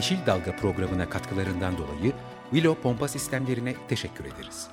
Yeşil Dalga programına katkılarından dolayı Willow Pompa Sistemlerine teşekkür ederiz.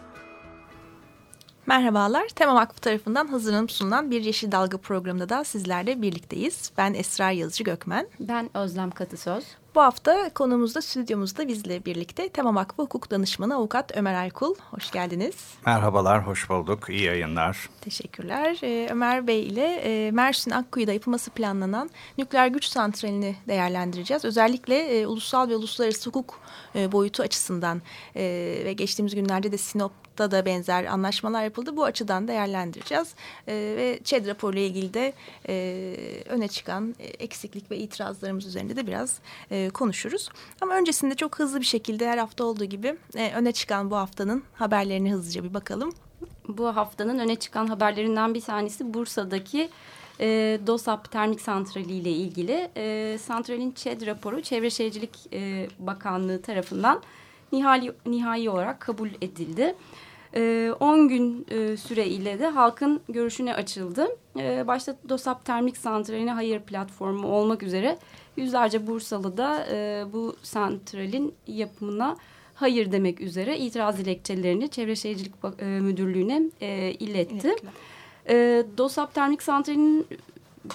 Merhabalar, Tema Vakfı tarafından hazırlanıp sunulan bir Yeşil Dalga programında da sizlerle birlikteyiz. Ben Esra Yazıcı Gökmen. Ben Özlem Katısöz. Bu hafta konumuzda stüdyomuzda bizle birlikte Tema Vakfı Hukuk Danışmanı Avukat Ömer Aykul. Hoş geldiniz. Merhabalar, hoş bulduk. İyi yayınlar. Teşekkürler. Ee, Ömer Bey ile e, Mersin Akkuyu'da yapılması planlanan nükleer güç santralini değerlendireceğiz. Özellikle e, ulusal ve uluslararası hukuk e, boyutu açısından e, ve geçtiğimiz günlerde de Sinop da da benzer anlaşmalar yapıldı. Bu açıdan değerlendireceğiz. E, ve ÇED raporuyla ilgili de e, öne çıkan e, eksiklik ve itirazlarımız üzerinde de biraz e, konuşuruz. Ama öncesinde çok hızlı bir şekilde her hafta olduğu gibi e, öne çıkan bu haftanın haberlerini hızlıca bir bakalım. Bu haftanın öne çıkan haberlerinden bir tanesi Bursa'daki e, DOSAP termik santrali ile ilgili. E, santralin ÇED raporu Çevre Şehircilik e, Bakanlığı tarafından nihai, nihai olarak kabul edildi. 10 e, gün e, süreyle de halkın görüşüne açıldı. E, başta DOSAP Termik Santrali'ne hayır platformu olmak üzere yüzlerce Bursalı da bu santralin yapımına hayır demek üzere itiraz dilekçelerini Çevre Şehircilik Müdürlüğü'ne iletti. Evet. DOSAP Termik Santrali'nin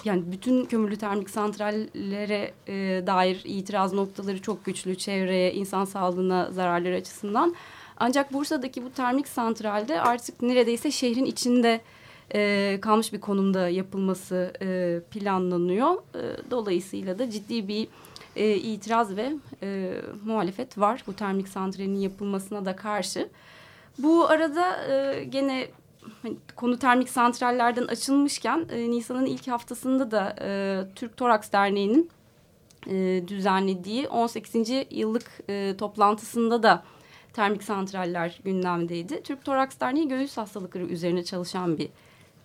yani bütün kömürlü termik santrallere e, dair itiraz noktaları çok güçlü çevreye, insan sağlığına zararları açısından. Ancak Bursa'daki bu termik santralde artık neredeyse şehrin içinde e, kalmış bir konumda yapılması e, planlanıyor. E, dolayısıyla da ciddi bir e, itiraz ve e, muhalefet var bu termik santralin yapılmasına da karşı. Bu arada e, gene hani, konu termik santrallerden açılmışken e, Nisan'ın ilk haftasında da e, Türk Toraks Derneği'nin e, düzenlediği 18. yıllık toplantısında da termik santraller gündemdeydi. Türk Toraks Derneği göğüs hastalıkları üzerine çalışan bir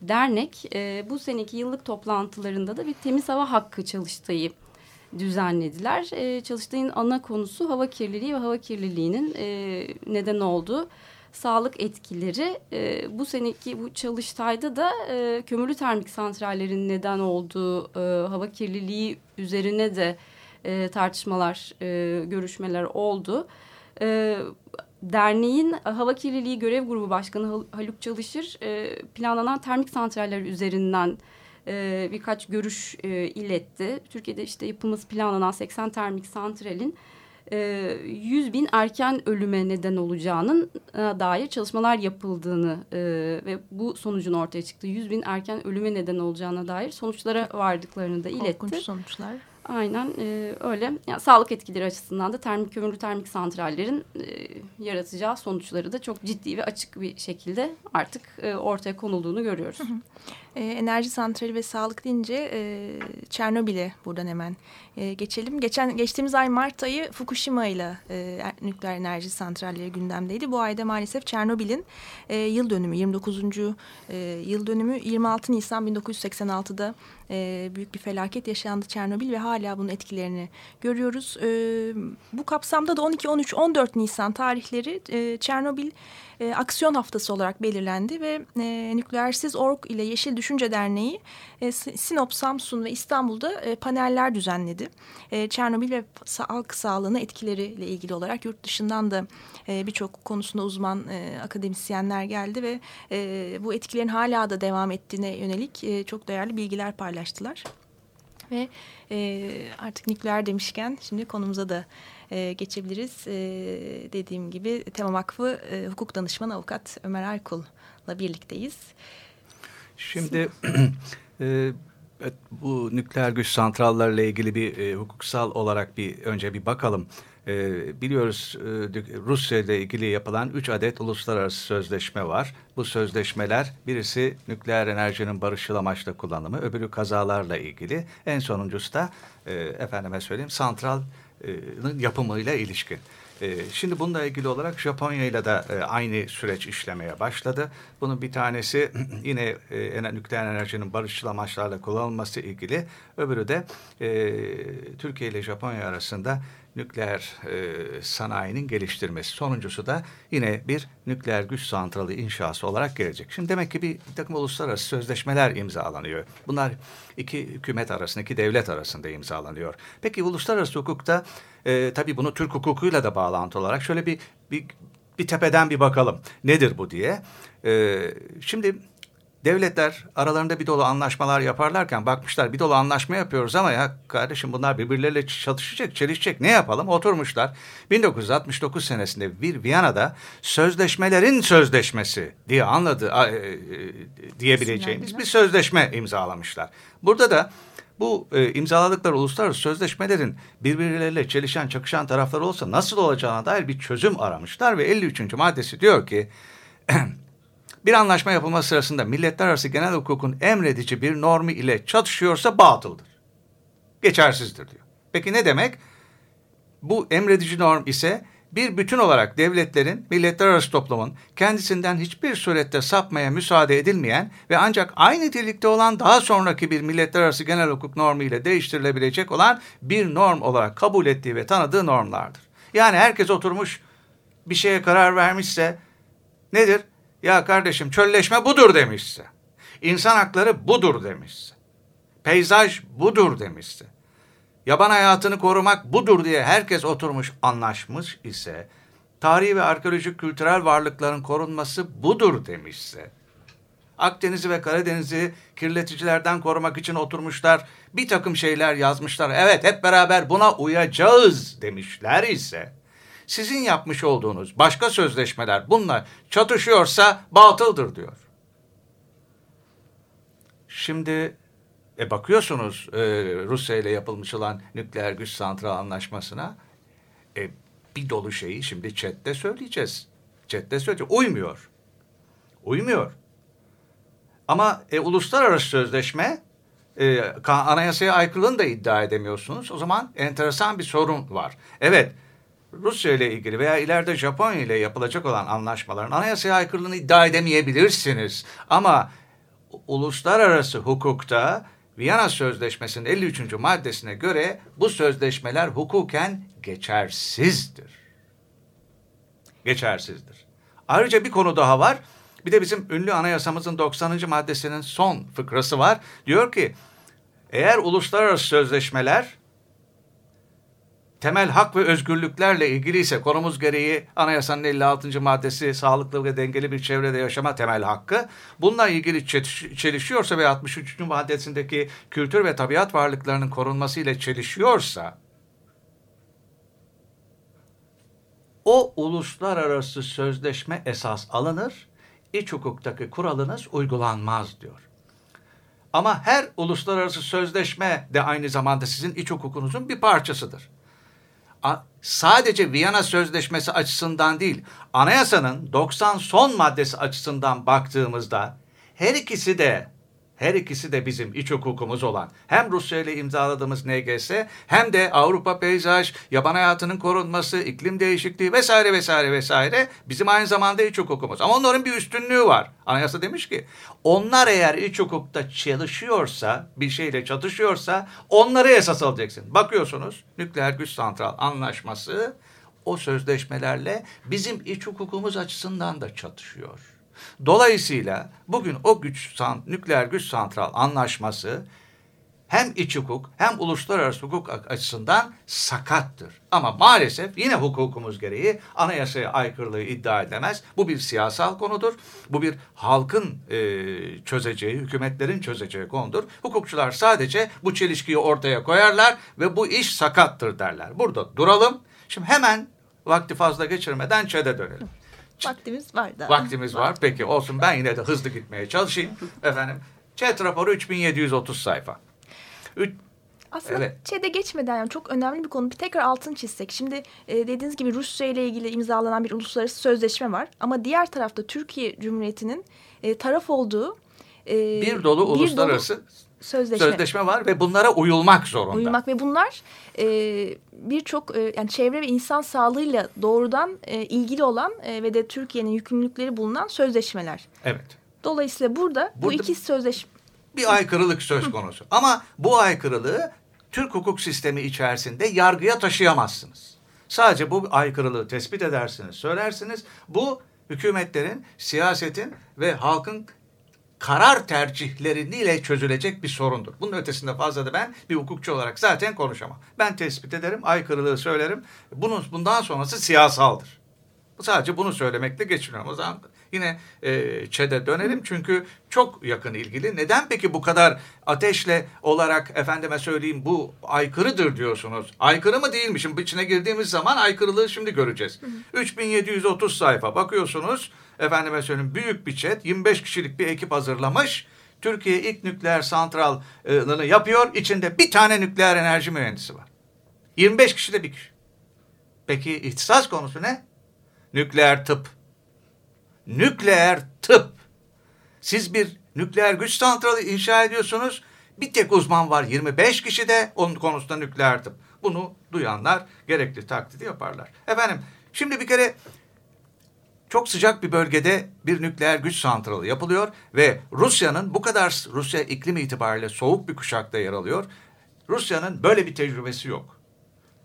dernek. Bu seneki yıllık toplantılarında da bir temiz hava hakkı çalıştayı düzenlediler. Çalıştayın ana konusu hava kirliliği ve hava kirliliğinin e, neden olduğu sağlık etkileri. E, bu seneki bu çalıştayda da e, kömürlü termik santrallerin neden olduğu e, hava kirliliği üzerine de e, tartışmalar, e, görüşmeler oldu. E, derneğin hava kirliliği görev grubu başkanı Haluk Çalışır e, planlanan termik santraller üzerinden e, birkaç görüş e, iletti. Türkiye'de işte yapılması planlanan 80 termik santralin e, 100 bin erken ölüme neden olacağının e, dair çalışmalar yapıldığını e, ve bu sonucun ortaya çıktığı 100 bin erken ölüme neden olacağına dair sonuçlara vardıklarını da iletti. Korkunç sonuçlar. Aynen e, öyle. Yani sağlık etkileri açısından da termik kömürlü termik santrallerin e, yaratacağı sonuçları da çok ciddi ve açık bir şekilde artık e, ortaya konulduğunu görüyoruz. Hı hı. E, enerji santrali ve sağlık deyince e, Çernobil'e buradan hemen e, geçelim. Geçen geçtiğimiz ay Mart ayı Fukushima ile e, nükleer enerji santralleri gündemdeydi. Bu ayda maalesef Çernobil'in e, yıl dönümü 29. E, yıl dönümü 26 Nisan 1986'da e, büyük bir felaket yaşandı Çernobil ve hala bunun etkilerini görüyoruz. E, bu kapsamda da 12, 13, 14 Nisan tarihleri e, Çernobil e, aksiyon haftası olarak belirlendi ve e, Nükleersiz Org ile Yeşil Düşünce Derneği e, Sinop, Samsun ve İstanbul'da e, paneller düzenledi. E, Çernobil ve halk sağlığına etkileriyle ilgili olarak yurt dışından da e, birçok konusunda uzman e, akademisyenler geldi ve e, bu etkilerin hala da devam ettiğine yönelik e, çok değerli bilgiler paylaştılar. Ve e, artık nükleer demişken şimdi konumuza da e, geçebiliriz. E, dediğim gibi Tema Vakfı e, Hukuk Danışmanı Avukat Ömer Aykul'la birlikteyiz. Şimdi e, Evet, bu nükleer güç santrallarıyla ilgili bir e, hukuksal olarak bir önce bir bakalım. E, biliyoruz e, Rusya ile ilgili yapılan 3 adet uluslararası sözleşme var. Bu sözleşmeler birisi nükleer enerjinin barışçıl amaçla kullanımı, öbürü kazalarla ilgili. En sonuncusu da e, efendime söyleyeyim santralın yapımıyla ilişkin. E, şimdi bununla ilgili olarak Japonya ile de e, aynı süreç işlemeye başladı. Bunun bir tanesi yine e, nükleer enerjinin barışçıl amaçlarla kullanılması ilgili. Öbürü de Türkiye ile Japonya arasında nükleer e, sanayinin geliştirmesi. Sonuncusu da yine bir nükleer güç santralı inşası olarak gelecek. Şimdi demek ki bir takım uluslararası sözleşmeler imzalanıyor. Bunlar iki hükümet arasında, iki devlet arasında imzalanıyor. Peki uluslararası hukukta e, tabii bunu Türk hukukuyla da bağlantı olarak şöyle bir, bir, bir tepeden bir bakalım. Nedir bu diye. E, şimdi Devletler aralarında bir dolu anlaşmalar yaparlarken bakmışlar bir dolu anlaşma yapıyoruz ama ya kardeşim bunlar birbirleriyle çatışacak, çelişecek ne yapalım? Oturmuşlar 1969 senesinde bir Viyana'da sözleşmelerin sözleşmesi diye anladı e, e, diyebileceğimiz bir sözleşme imzalamışlar. Burada da bu e, imzaladıkları uluslararası sözleşmelerin birbirleriyle çelişen, çakışan tarafları olsa nasıl olacağına dair bir çözüm aramışlar ve 53. maddesi diyor ki Bir anlaşma yapılması sırasında milletler arası genel hukukun emredici bir normu ile çatışıyorsa batıldır. Geçersizdir diyor. Peki ne demek? Bu emredici norm ise bir bütün olarak devletlerin, milletler arası toplumun kendisinden hiçbir surette sapmaya müsaade edilmeyen ve ancak aynı nitelikte olan daha sonraki bir milletler arası genel hukuk normu ile değiştirilebilecek olan bir norm olarak kabul ettiği ve tanıdığı normlardır. Yani herkes oturmuş bir şeye karar vermişse nedir? Ya kardeşim çölleşme budur demişse. İnsan hakları budur demişse. Peyzaj budur demişse. Yaban hayatını korumak budur diye herkes oturmuş anlaşmış ise tarihi ve arkeolojik kültürel varlıkların korunması budur demişse. Akdeniz'i ve Karadeniz'i kirleticilerden korumak için oturmuşlar. Bir takım şeyler yazmışlar. Evet hep beraber buna uyacağız demişler ise sizin yapmış olduğunuz başka sözleşmeler bunlar çatışıyorsa batıldır diyor. Şimdi e bakıyorsunuz e, Rusya ile yapılmış olan nükleer güç santral anlaşmasına e, bir dolu şeyi şimdi chatte söyleyeceğiz. Chatte söyleyeceğiz. Uymuyor. Uymuyor. Ama e, uluslararası sözleşme e, anayasaya aykırılığını da iddia edemiyorsunuz. O zaman enteresan bir sorun var. Evet Rusya ile ilgili veya ileride Japonya ile yapılacak olan anlaşmaların anayasaya aykırılığını iddia edemeyebilirsiniz. Ama uluslararası hukukta Viyana Sözleşmesi'nin 53. maddesine göre bu sözleşmeler hukuken geçersizdir. Geçersizdir. Ayrıca bir konu daha var. Bir de bizim ünlü anayasamızın 90. maddesinin son fıkrası var. Diyor ki eğer uluslararası sözleşmeler temel hak ve özgürlüklerle ilgili ise konumuz gereği anayasanın 56. maddesi sağlıklı ve dengeli bir çevrede yaşama temel hakkı. Bununla ilgili çelişiyorsa ve 63. maddesindeki kültür ve tabiat varlıklarının korunması ile çelişiyorsa o uluslararası sözleşme esas alınır, iç hukuktaki kuralınız uygulanmaz diyor. Ama her uluslararası sözleşme de aynı zamanda sizin iç hukukunuzun bir parçasıdır sadece Viyana Sözleşmesi açısından değil, anayasanın 90 son maddesi açısından baktığımızda her ikisi de her ikisi de bizim iç hukukumuz olan hem Rusya ile imzaladığımız NGS hem de Avrupa peyzaj, yaban hayatının korunması, iklim değişikliği vesaire vesaire vesaire bizim aynı zamanda iç hukukumuz. Ama onların bir üstünlüğü var. Anayasa demiş ki onlar eğer iç hukukta çalışıyorsa, bir şeyle çatışıyorsa onları esas alacaksın. Bakıyorsunuz nükleer güç santral anlaşması o sözleşmelerle bizim iç hukukumuz açısından da çatışıyor. Dolayısıyla bugün o güç nükleer güç santral anlaşması hem iç hukuk hem uluslararası hukuk açısından sakattır. Ama maalesef yine hukukumuz gereği anayasaya aykırılığı iddia edemez. Bu bir siyasal konudur. Bu bir halkın e, çözeceği, hükümetlerin çözeceği konudur. Hukukçular sadece bu çelişkiyi ortaya koyarlar ve bu iş sakattır derler. Burada duralım. Şimdi hemen vakti fazla geçirmeden ÇED'e dönelim. Vaktimiz var da. Vaktimiz var. Peki olsun ben yine de hızlı gitmeye çalışayım. Efendim chat raporu 3730 sayfa. Üç, Aslında Evet. ÇED'e geçmeden yani çok önemli bir konu. Bir tekrar altını çizsek. Şimdi e, dediğiniz gibi Rusya ile ilgili imzalanan bir uluslararası sözleşme var. Ama diğer tarafta Türkiye Cumhuriyeti'nin e, taraf olduğu e, bir dolu uluslararası sözleşme. sözleşme var ve bunlara uyulmak zorunda. Uyumak ve bunlar e, birçok e, yani çevre ve insan sağlığıyla doğrudan e, ilgili olan e, ve de Türkiye'nin yükümlülükleri bulunan sözleşmeler. Evet. Dolayısıyla burada, bu Burada- iki sözleşme bir aykırılık söz konusu. Ama bu aykırılığı Türk hukuk sistemi içerisinde yargıya taşıyamazsınız. Sadece bu aykırılığı tespit edersiniz, söylersiniz. Bu hükümetlerin, siyasetin ve halkın karar tercihleriyle çözülecek bir sorundur. Bunun ötesinde fazla da ben bir hukukçu olarak zaten konuşamam. Ben tespit ederim, aykırılığı söylerim. Bunun, bundan sonrası siyasaldır. Sadece bunu söylemekle geçiniyorum. O zaman yine e, ÇED'e dönelim çünkü çok yakın ilgili. Neden peki bu kadar ateşle olarak efendime söyleyeyim bu aykırıdır diyorsunuz? Aykırı mı değil mi? Şimdi içine girdiğimiz zaman aykırılığı şimdi göreceğiz. 3730 sayfa bakıyorsunuz. Efendime söyleyeyim büyük bir ÇED 25 kişilik bir ekip hazırlamış. Türkiye ilk nükleer santralını yapıyor. İçinde bir tane nükleer enerji mühendisi var. 25 kişi de bir kişi. Peki ihtisas konusu ne? Nükleer tıp. Nükleer tıp. Siz bir nükleer güç santralı inşa ediyorsunuz. Bir tek uzman var 25 kişi de onun konusunda nükleer tıp. Bunu duyanlar gerekli taklidi yaparlar. Efendim şimdi bir kere çok sıcak bir bölgede bir nükleer güç santralı yapılıyor ve Rusya'nın bu kadar Rusya iklim itibariyle soğuk bir kuşakta yer alıyor. Rusya'nın böyle bir tecrübesi yok.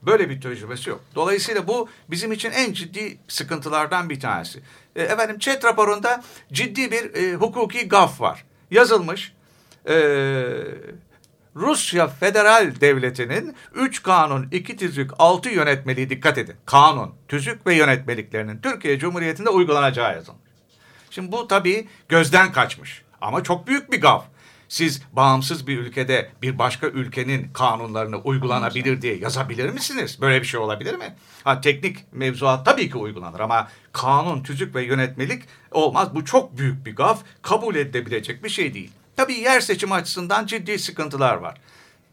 Böyle bir tecrübesi yok. Dolayısıyla bu bizim için en ciddi sıkıntılardan bir tanesi. E, efendim ÇED raporunda ciddi bir e, hukuki gaf var. Yazılmış. E, Rusya Federal Devleti'nin 3 kanun, 2 tüzük, 6 yönetmeliği dikkat edin. Kanun, tüzük ve yönetmeliklerinin Türkiye Cumhuriyeti'nde uygulanacağı yazılmış. Şimdi bu tabii gözden kaçmış. Ama çok büyük bir gaf. Siz bağımsız bir ülkede bir başka ülkenin kanunlarını uygulanabilir diye yazabilir misiniz? Böyle bir şey olabilir mi? Ha, teknik mevzuat tabii ki uygulanır ama kanun, tüzük ve yönetmelik olmaz. Bu çok büyük bir gaf. Kabul edilebilecek bir şey değil. Tabii yer seçimi açısından ciddi sıkıntılar var.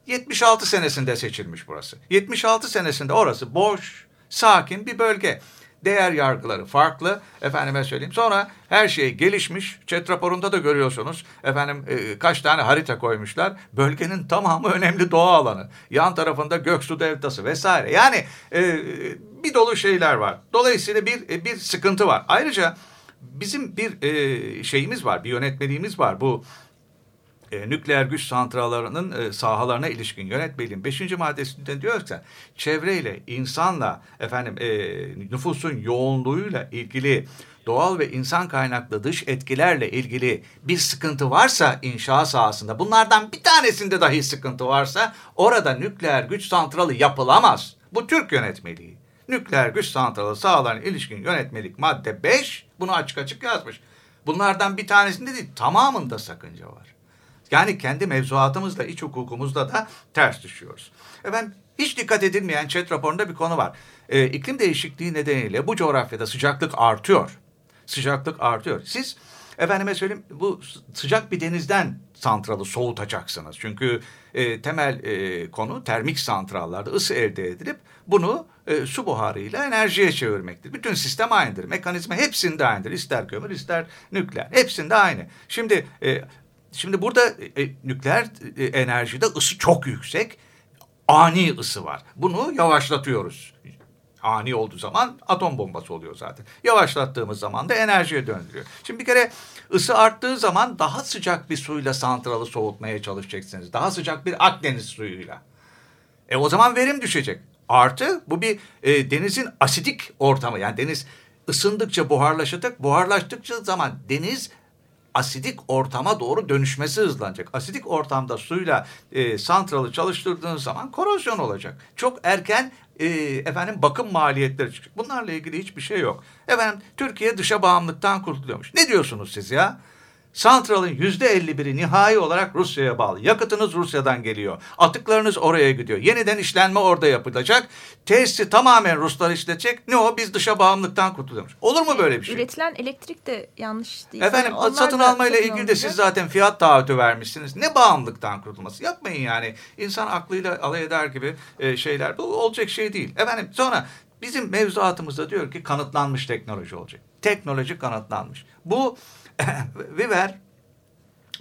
76 senesinde seçilmiş burası. 76 senesinde orası boş, sakin bir bölge. Değer yargıları farklı. Efendime söyleyeyim. Sonra her şey gelişmiş. Chat raporunda da görüyorsunuz. Efendim e, kaç tane harita koymuşlar. Bölgenin tamamı önemli doğa alanı. Yan tarafında Göksu Deltası vesaire. Yani e, bir dolu şeyler var. Dolayısıyla bir e, bir sıkıntı var. Ayrıca bizim bir e, şeyimiz var. Bir yönetmeliğimiz var. Bu e, nükleer güç santrallarının e, sahalarına ilişkin yönetmeliğin 5. maddesinde diyor ki çevreyle, insanla, efendim e, nüfusun yoğunluğuyla ilgili doğal ve insan kaynaklı dış etkilerle ilgili bir sıkıntı varsa inşa sahasında bunlardan bir tanesinde dahi sıkıntı varsa orada nükleer güç santralı yapılamaz. Bu Türk yönetmeliği. Nükleer güç santralı sahalarına ilişkin yönetmelik madde 5 bunu açık açık yazmış. Bunlardan bir tanesinde değil tamamında sakınca var. Yani kendi mevzuatımızla, iç hukukumuzla da ters düşüyoruz. Efendim hiç dikkat edilmeyen ÇED raporunda bir konu var. Ee, iklim değişikliği nedeniyle bu coğrafyada sıcaklık artıyor. Sıcaklık artıyor. Siz efendime söyleyeyim bu sıcak bir denizden santralı soğutacaksınız. Çünkü e, temel e, konu termik santrallarda ısı elde edilip bunu e, su buharıyla enerjiye çevirmektir. Bütün sistem aynıdır. Mekanizma hepsinde aynıdır. İster kömür ister nükleer. Hepsinde aynı. Şimdi e, Şimdi burada e, nükleer e, enerjide ısı çok yüksek. Ani ısı var. Bunu yavaşlatıyoruz. Ani olduğu zaman atom bombası oluyor zaten. Yavaşlattığımız zaman da enerjiye döndürüyor. Şimdi bir kere ısı arttığı zaman daha sıcak bir suyla santralı soğutmaya çalışacaksınız. Daha sıcak bir Akdeniz suyuyla. E o zaman verim düşecek. Artı bu bir e, denizin asidik ortamı. Yani deniz ısındıkça buharlaşacak. Buharlaştıkça zaman deniz asidik ortama doğru dönüşmesi hızlanacak. Asidik ortamda suyla e, santralı çalıştırdığınız zaman korozyon olacak. Çok erken e, efendim bakım maliyetleri çıkacak. Bunlarla ilgili hiçbir şey yok. Efendim Türkiye dışa bağımlılıktan kurtuluyormuş. Ne diyorsunuz siz ya? Santralın yüzde 51'i nihai olarak Rusya'ya bağlı. Yakıtınız Rusya'dan geliyor. Atıklarınız oraya gidiyor. Yeniden işlenme orada yapılacak. Tesisi tamamen Ruslar işletecek. Ne o? Biz dışa bağımlılıktan kurtuluyoruz. Olur mu böyle bir şey? Üretilen elektrik de yanlış değil. Efendim Onlar satın almayla ilgili de siz zaten fiyat taahhütü vermişsiniz. Ne bağımlılıktan kurtulması? Yapmayın yani. İnsan aklıyla alay eder gibi e, şeyler. Bu olacak şey değil. Efendim sonra bizim mevzuatımızda diyor ki kanıtlanmış teknoloji olacak. Teknoloji kanıtlanmış. Bu Viver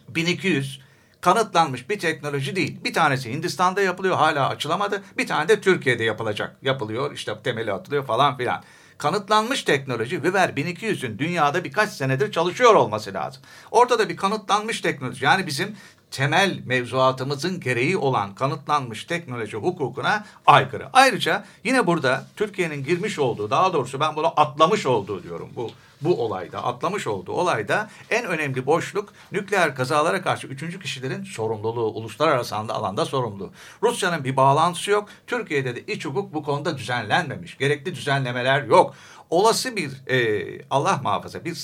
1200 kanıtlanmış bir teknoloji değil. Bir tanesi Hindistan'da yapılıyor hala açılamadı. Bir tane de Türkiye'de yapılacak. Yapılıyor işte temeli atılıyor falan filan. Kanıtlanmış teknoloji Viver 1200'ün dünyada birkaç senedir çalışıyor olması lazım. Orada da bir kanıtlanmış teknoloji yani bizim temel mevzuatımızın gereği olan kanıtlanmış teknoloji hukukuna aykırı. Ayrıca yine burada Türkiye'nin girmiş olduğu daha doğrusu ben bunu atlamış olduğu diyorum bu bu olayda atlamış olduğu olayda en önemli boşluk nükleer kazalara karşı üçüncü kişilerin sorumluluğu uluslararası alanda sorumlu. Rusya'nın bir bağlantısı yok. Türkiye'de de iç hukuk bu konuda düzenlenmemiş. Gerekli düzenlemeler yok. Olası bir e, Allah muhafaza bir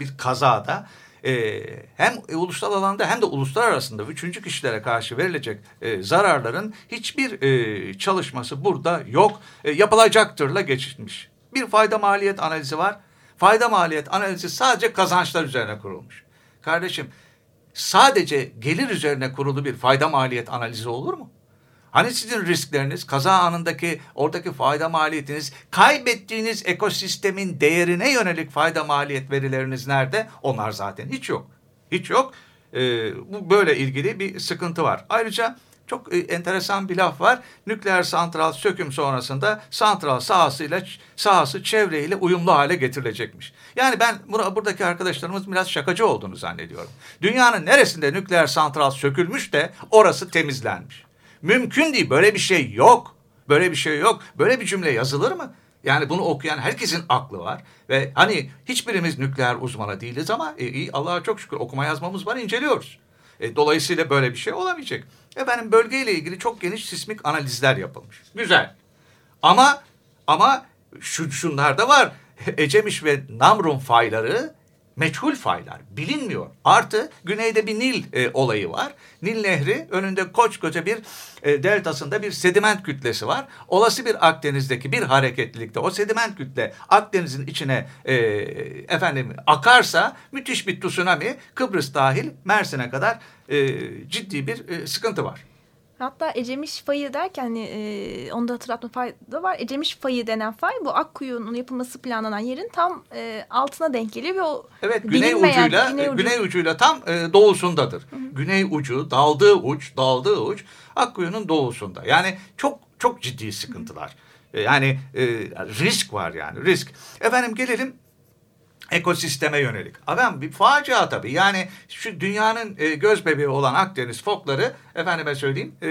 bir kazada e, hem ulusal alanda hem de uluslar arasında üçüncü kişilere karşı verilecek e, zararların hiçbir e, çalışması burada yok. E, yapılacaktırla geçilmiş. Bir fayda maliyet analizi var. Fayda maliyet analizi sadece kazançlar üzerine kurulmuş. Kardeşim sadece gelir üzerine kurulu bir fayda maliyet analizi olur mu? Hani sizin riskleriniz, kaza anındaki oradaki fayda maliyetiniz, kaybettiğiniz ekosistemin değerine yönelik fayda maliyet verileriniz nerede? Onlar zaten hiç yok. Hiç yok. Ee, bu böyle ilgili bir sıkıntı var. Ayrıca çok e, enteresan bir laf var. Nükleer santral söküm sonrasında santral sahasıyla sahası çevreyle uyumlu hale getirilecekmiş. Yani ben bura, buradaki arkadaşlarımız biraz şakacı olduğunu zannediyorum. Dünyanın neresinde nükleer santral sökülmüş de orası temizlenmiş. Mümkün değil. Böyle bir şey yok. Böyle bir şey yok. Böyle bir cümle yazılır mı? Yani bunu okuyan herkesin aklı var. Ve hani hiçbirimiz nükleer uzmanı değiliz ama e, iyi Allah'a çok şükür okuma yazmamız var inceliyoruz. E, dolayısıyla böyle bir şey olamayacak. Efendim bölgeyle ilgili çok geniş sismik analizler yapılmış. Güzel. Ama ama şu, şunlar da var. Ecemiş ve Namrun fayları meçhul faylar bilinmiyor. Artı güneyde bir Nil e, olayı var. Nil Nehri önünde koçkoca bir e, deltasında bir sediment kütlesi var. Olası bir Akdeniz'deki bir hareketlilikte o sediment kütle Akdeniz'in içine e, efendim akarsa müthiş bir tsunami Kıbrıs dahil Mersin'e kadar e, ciddi bir e, sıkıntı var. Hatta Ecemiş fayı derken hani, e, onu da hatırlatma fayda var. Ecemiş fayı denen fay bu Akkuyu'nun yapılması planlanan yerin tam e, altına denk geliyor ve o Evet güney ucuyla güney ucu- güney ucuyla tam e, doğusundadır. Güney ucu daldığı uç daldığı uç Akkuyu'nun doğusunda. Yani çok çok ciddi sıkıntılar. E, yani e, risk var yani risk. Efendim gelelim ekosisteme yönelik. Adam bir facia tabii. Yani şu dünyanın e, göz bebeği olan Akdeniz fokları efendime söyleyeyim e,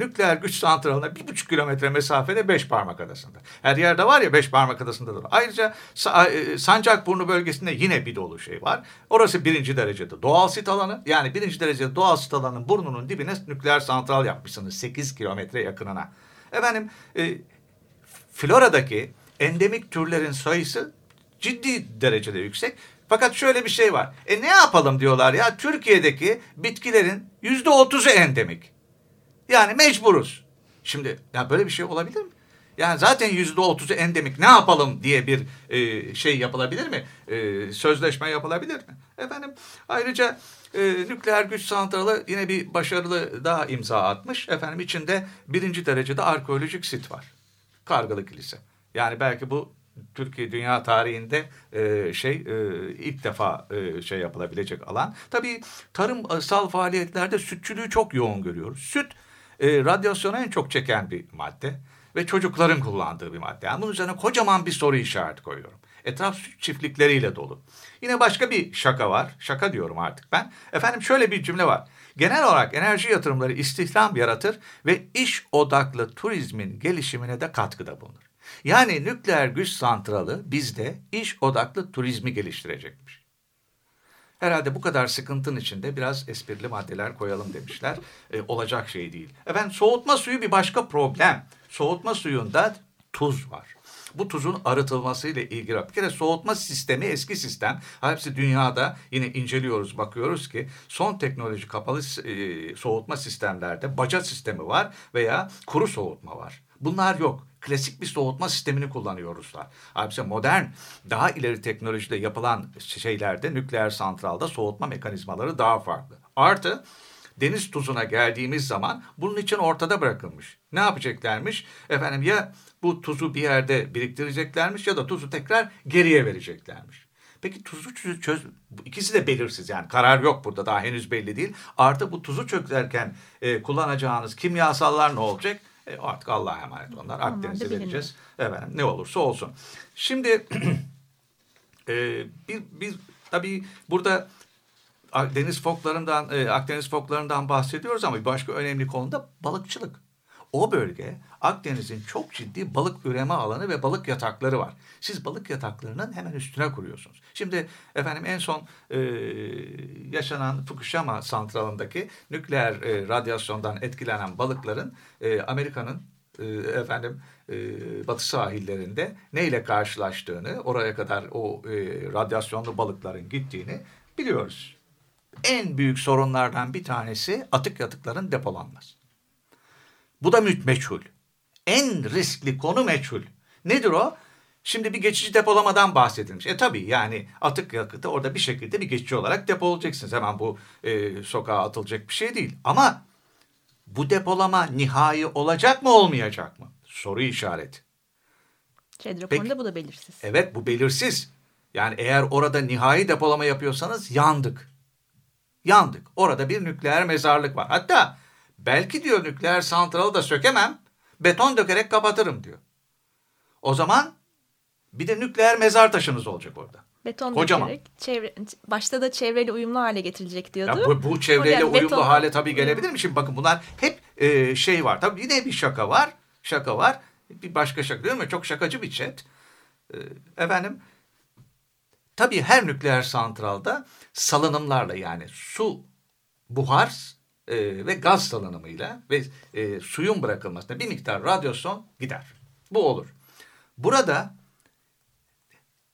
nükleer güç santralına bir buçuk kilometre mesafede beş parmak adasında. Her yerde var ya beş parmak adasında da. Ayrıca Sa e, Sancakburnu bölgesinde yine bir dolu şey var. Orası birinci derecede doğal sit alanı. Yani birinci derecede doğal sit alanının burnunun dibine nükleer santral yapmışsınız. Sekiz kilometre yakınına. Efendim e, Flora'daki endemik türlerin sayısı ciddi derecede yüksek. Fakat şöyle bir şey var. E ne yapalım diyorlar ya Türkiye'deki bitkilerin yüzde otuzu endemik. Yani mecburuz. Şimdi ya böyle bir şey olabilir mi? Yani zaten yüzde otuzu endemik ne yapalım diye bir e, şey yapılabilir mi? E, sözleşme yapılabilir mi? Efendim ayrıca e, nükleer güç santralı yine bir başarılı daha imza atmış. Efendim içinde birinci derecede arkeolojik sit var. Kargalı Kilise. Yani belki bu Türkiye dünya tarihinde e, şey e, ilk defa e, şey yapılabilecek alan. Tabii tarımsal faaliyetlerde sütçülüğü çok yoğun görüyoruz. Süt e, radyasyonu en çok çeken bir madde ve çocukların kullandığı bir madde. Yani bunun üzerine kocaman bir soru işareti koyuyorum. Etraf süt çiftlikleriyle dolu. Yine başka bir şaka var. Şaka diyorum artık ben. Efendim şöyle bir cümle var. Genel olarak enerji yatırımları istihdam yaratır ve iş odaklı turizmin gelişimine de katkıda bulunur. Yani nükleer güç santralı bizde iş odaklı turizmi geliştirecekmiş. Herhalde bu kadar sıkıntının içinde biraz esprili maddeler koyalım demişler. E, olacak şey değil. Efendim soğutma suyu bir başka problem. Soğutma suyunda tuz var. bu tuzun arıtılmasıyla ilgili. Bir kere soğutma sistemi eski sistem. Hepsi dünyada yine inceliyoruz, bakıyoruz ki son teknoloji kapalı e, soğutma sistemlerde baca sistemi var veya kuru soğutma var. Bunlar yok. Klasik bir soğutma sistemini kullanıyor Ruslar. Halbuki modern, daha ileri teknolojide yapılan şeylerde, nükleer santralda soğutma mekanizmaları daha farklı. Artı deniz tuzuna geldiğimiz zaman bunun için ortada bırakılmış. Ne yapacaklarmış? Efendim ya bu tuzu bir yerde biriktireceklermiş ya da tuzu tekrar geriye vereceklermiş. Peki tuzu çöz, ikisi de belirsiz yani karar yok burada daha henüz belli değil. Artı bu tuzu çökerken e, kullanacağınız kimyasallar ne olacak? E, artık Allah'a emanet onlar. Akdeniz'e vereceğiz. Efendim ne olursa olsun. Şimdi e, bir, bir tabii burada deniz foklarından, e, Akdeniz foklarından bahsediyoruz ama bir başka önemli konu da balıkçılık. O bölge Akdeniz'in çok ciddi balık üreme alanı ve balık yatakları var. Siz balık yataklarının hemen üstüne kuruyorsunuz. Şimdi efendim en son e, yaşanan Fukushima santralındaki nükleer e, radyasyondan etkilenen balıkların e, Amerika'nın e, efendim e, batı sahillerinde neyle karşılaştığını, oraya kadar o e, radyasyonlu balıkların gittiğini biliyoruz. En büyük sorunlardan bir tanesi atık yatıkların depolanması. Bu da meçhul. En riskli konu meçhul. Nedir o? Şimdi bir geçici depolamadan bahsedilmiş. E tabii yani atık yakıtı orada bir şekilde bir geçici olarak depolayacaksınız. Hemen bu e, sokağa atılacak bir şey değil. Ama bu depolama nihai olacak mı olmayacak mı? Soru işareti. ÇED raporunda bu da belirsiz. Evet bu belirsiz. Yani eğer orada nihai depolama yapıyorsanız yandık. Yandık. Orada bir nükleer mezarlık var. Hatta belki diyor nükleer santralı da sökemem. Beton dökerek kapatırım diyor. O zaman bir de nükleer mezar taşınız olacak orada. Beton Kocaman. dökerek çevre, başta da çevreyle uyumlu hale getirecek diyordu. Ya bu, bu çevreyle yani uyumlu beton... hale tabii gelebilir mi? Şimdi bakın bunlar hep e, şey var. Tabii yine bir şaka var. Şaka var. Bir başka şaka değil mi? Çok şakacı bir chat. E, efendim tabii her nükleer santralda salınımlarla yani su, buhar e, ve gaz salınımıyla ve e, suyun bırakılmasına bir miktar radyasyon gider. Bu olur. Burada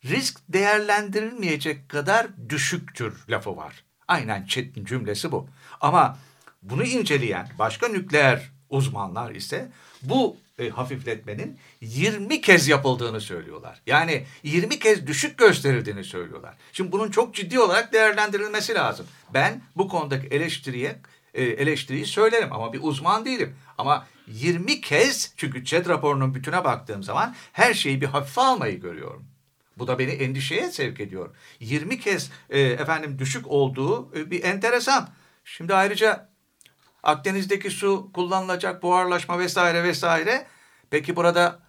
risk değerlendirilmeyecek kadar düşüktür lafı var. Aynen Chet'in cümlesi bu. Ama bunu inceleyen başka nükleer uzmanlar ise bu e, hafifletmenin 20 kez yapıldığını söylüyorlar. Yani 20 kez düşük gösterildiğini söylüyorlar. Şimdi bunun çok ciddi olarak değerlendirilmesi lazım. Ben bu konudaki eleştiriye eleştiriyi söylerim ama bir uzman değilim. Ama 20 kez çünkü ÇED raporunun bütüne baktığım zaman her şeyi bir hafife almayı görüyorum. Bu da beni endişeye sevk ediyor. 20 kez e, efendim düşük olduğu e, bir enteresan. Şimdi ayrıca Akdeniz'deki su kullanılacak buharlaşma vesaire vesaire. Peki burada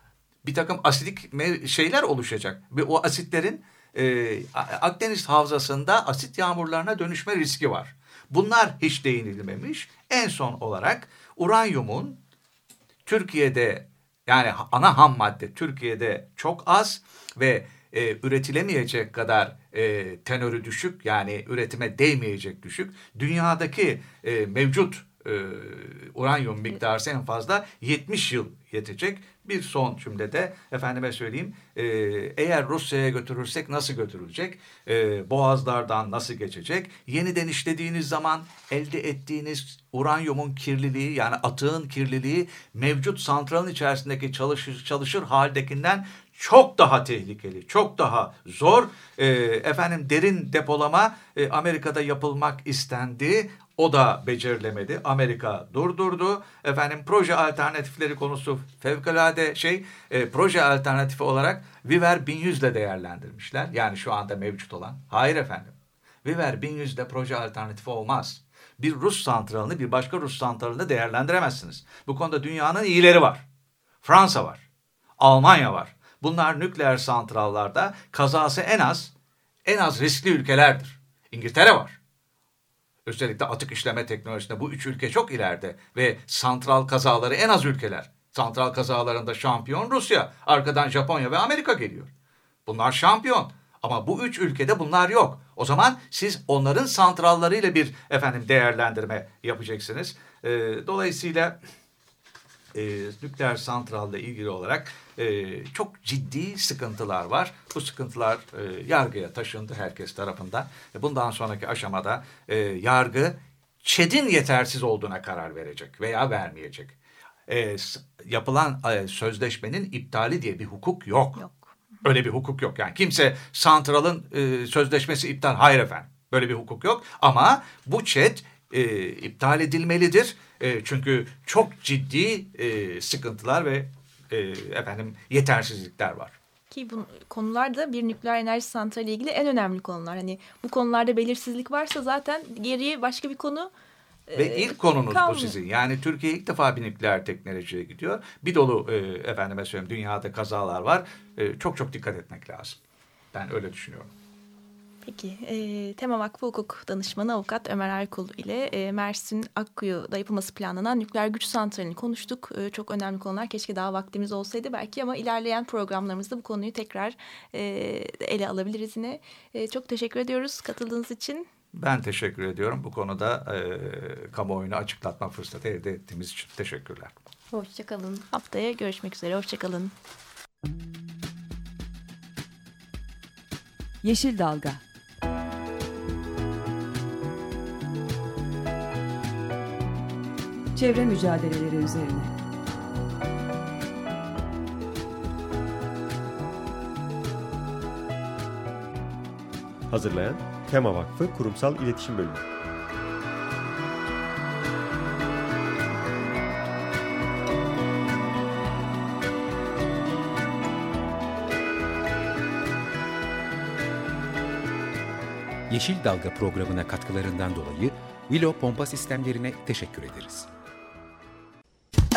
bir takım asidik şeyler oluşacak ve o asitlerin e, Akdeniz havzasında asit yağmurlarına dönüşme riski var. Bunlar hiç değinilmemiş. En son olarak uranyumun Türkiye'de yani ana ham madde Türkiye'de çok az ve e, üretilemeyecek kadar e, tenörü düşük yani üretime değmeyecek düşük. Dünyadaki e, mevcut e, uranyum miktarı en fazla 70 yıl yetecek. Bir son cümlede efendime söyleyeyim e, eğer Rusya'ya götürürsek nasıl götürülecek? E, boğazlardan nasıl geçecek? Yeniden işlediğiniz zaman elde ettiğiniz uranyumun kirliliği yani atığın kirliliği mevcut santralın içerisindeki çalışır, çalışır haldekinden çok daha tehlikeli, çok daha zor. E, efendim derin depolama e, Amerika'da yapılmak istendi. O da becerilemedi. Amerika durdurdu. Efendim proje alternatifleri konusu fevkalade şey e, proje alternatifi olarak Viver 1100 ile değerlendirmişler. Yani şu anda mevcut olan. Hayır efendim. Viver 1100 ile proje alternatifi olmaz. Bir Rus santralını bir başka Rus santralını değerlendiremezsiniz. Bu konuda dünyanın iyileri var. Fransa var. Almanya var. Bunlar nükleer santrallarda kazası en az en az riskli ülkelerdir. İngiltere var. Özellikle atık işleme teknolojisinde bu üç ülke çok ileride ve santral kazaları en az ülkeler. Santral kazalarında şampiyon Rusya, arkadan Japonya ve Amerika geliyor. Bunlar şampiyon. Ama bu üç ülkede bunlar yok. O zaman siz onların santrallarıyla bir efendim değerlendirme yapacaksınız. E, dolayısıyla e, nükleer santralla ilgili olarak e, çok ciddi sıkıntılar var. Bu sıkıntılar e, yargıya taşındı herkes tarafından. Bundan sonraki aşamada e, yargı ÇED'in yetersiz olduğuna karar verecek veya vermeyecek. E, yapılan e, sözleşmenin iptali diye bir hukuk yok. Yok. Öyle bir hukuk yok. Yani kimse santralın e, sözleşmesi iptal. Hayır efendim. Böyle bir hukuk yok. Ama bu ÇED e, iptal edilmelidir. E, çünkü çok ciddi e, sıkıntılar ve e, efendim yetersizlikler var. Ki bu konular da bir nükleer enerji santrali ile ilgili en önemli konular. Hani bu konularda belirsizlik varsa zaten geriye başka bir konu Ve e, ilk konunuz bu kalmıyor. sizin. Yani Türkiye ilk defa bir nükleer teknolojiye gidiyor. Bir dolu e, efendime söyleyeyim dünyada kazalar var. E, çok çok dikkat etmek lazım. Ben öyle düşünüyorum. Peki, e, Tema Vakfı Hukuk Danışmanı Avukat Ömer Erkul ile e, Mersin Akkuyu'da yapılması planlanan nükleer güç santralini konuştuk. E, çok önemli konular. Keşke daha vaktimiz olsaydı belki ama ilerleyen programlarımızda bu konuyu tekrar e, ele alabiliriz yine. E, çok teşekkür ediyoruz katıldığınız için. Ben teşekkür ediyorum. Bu konuda e, kamuoyunu açıklatma fırsatı elde ettiğimiz için teşekkürler. Hoşçakalın. Haftaya görüşmek üzere. Hoşçakalın. Yeşil Dalga Çevre mücadeleleri üzerine. Hazırlayan Tema Vakfı Kurumsal İletişim Bölümü. Yeşil Dalga programına katkılarından dolayı Willow Pompa Sistemlerine teşekkür ederiz.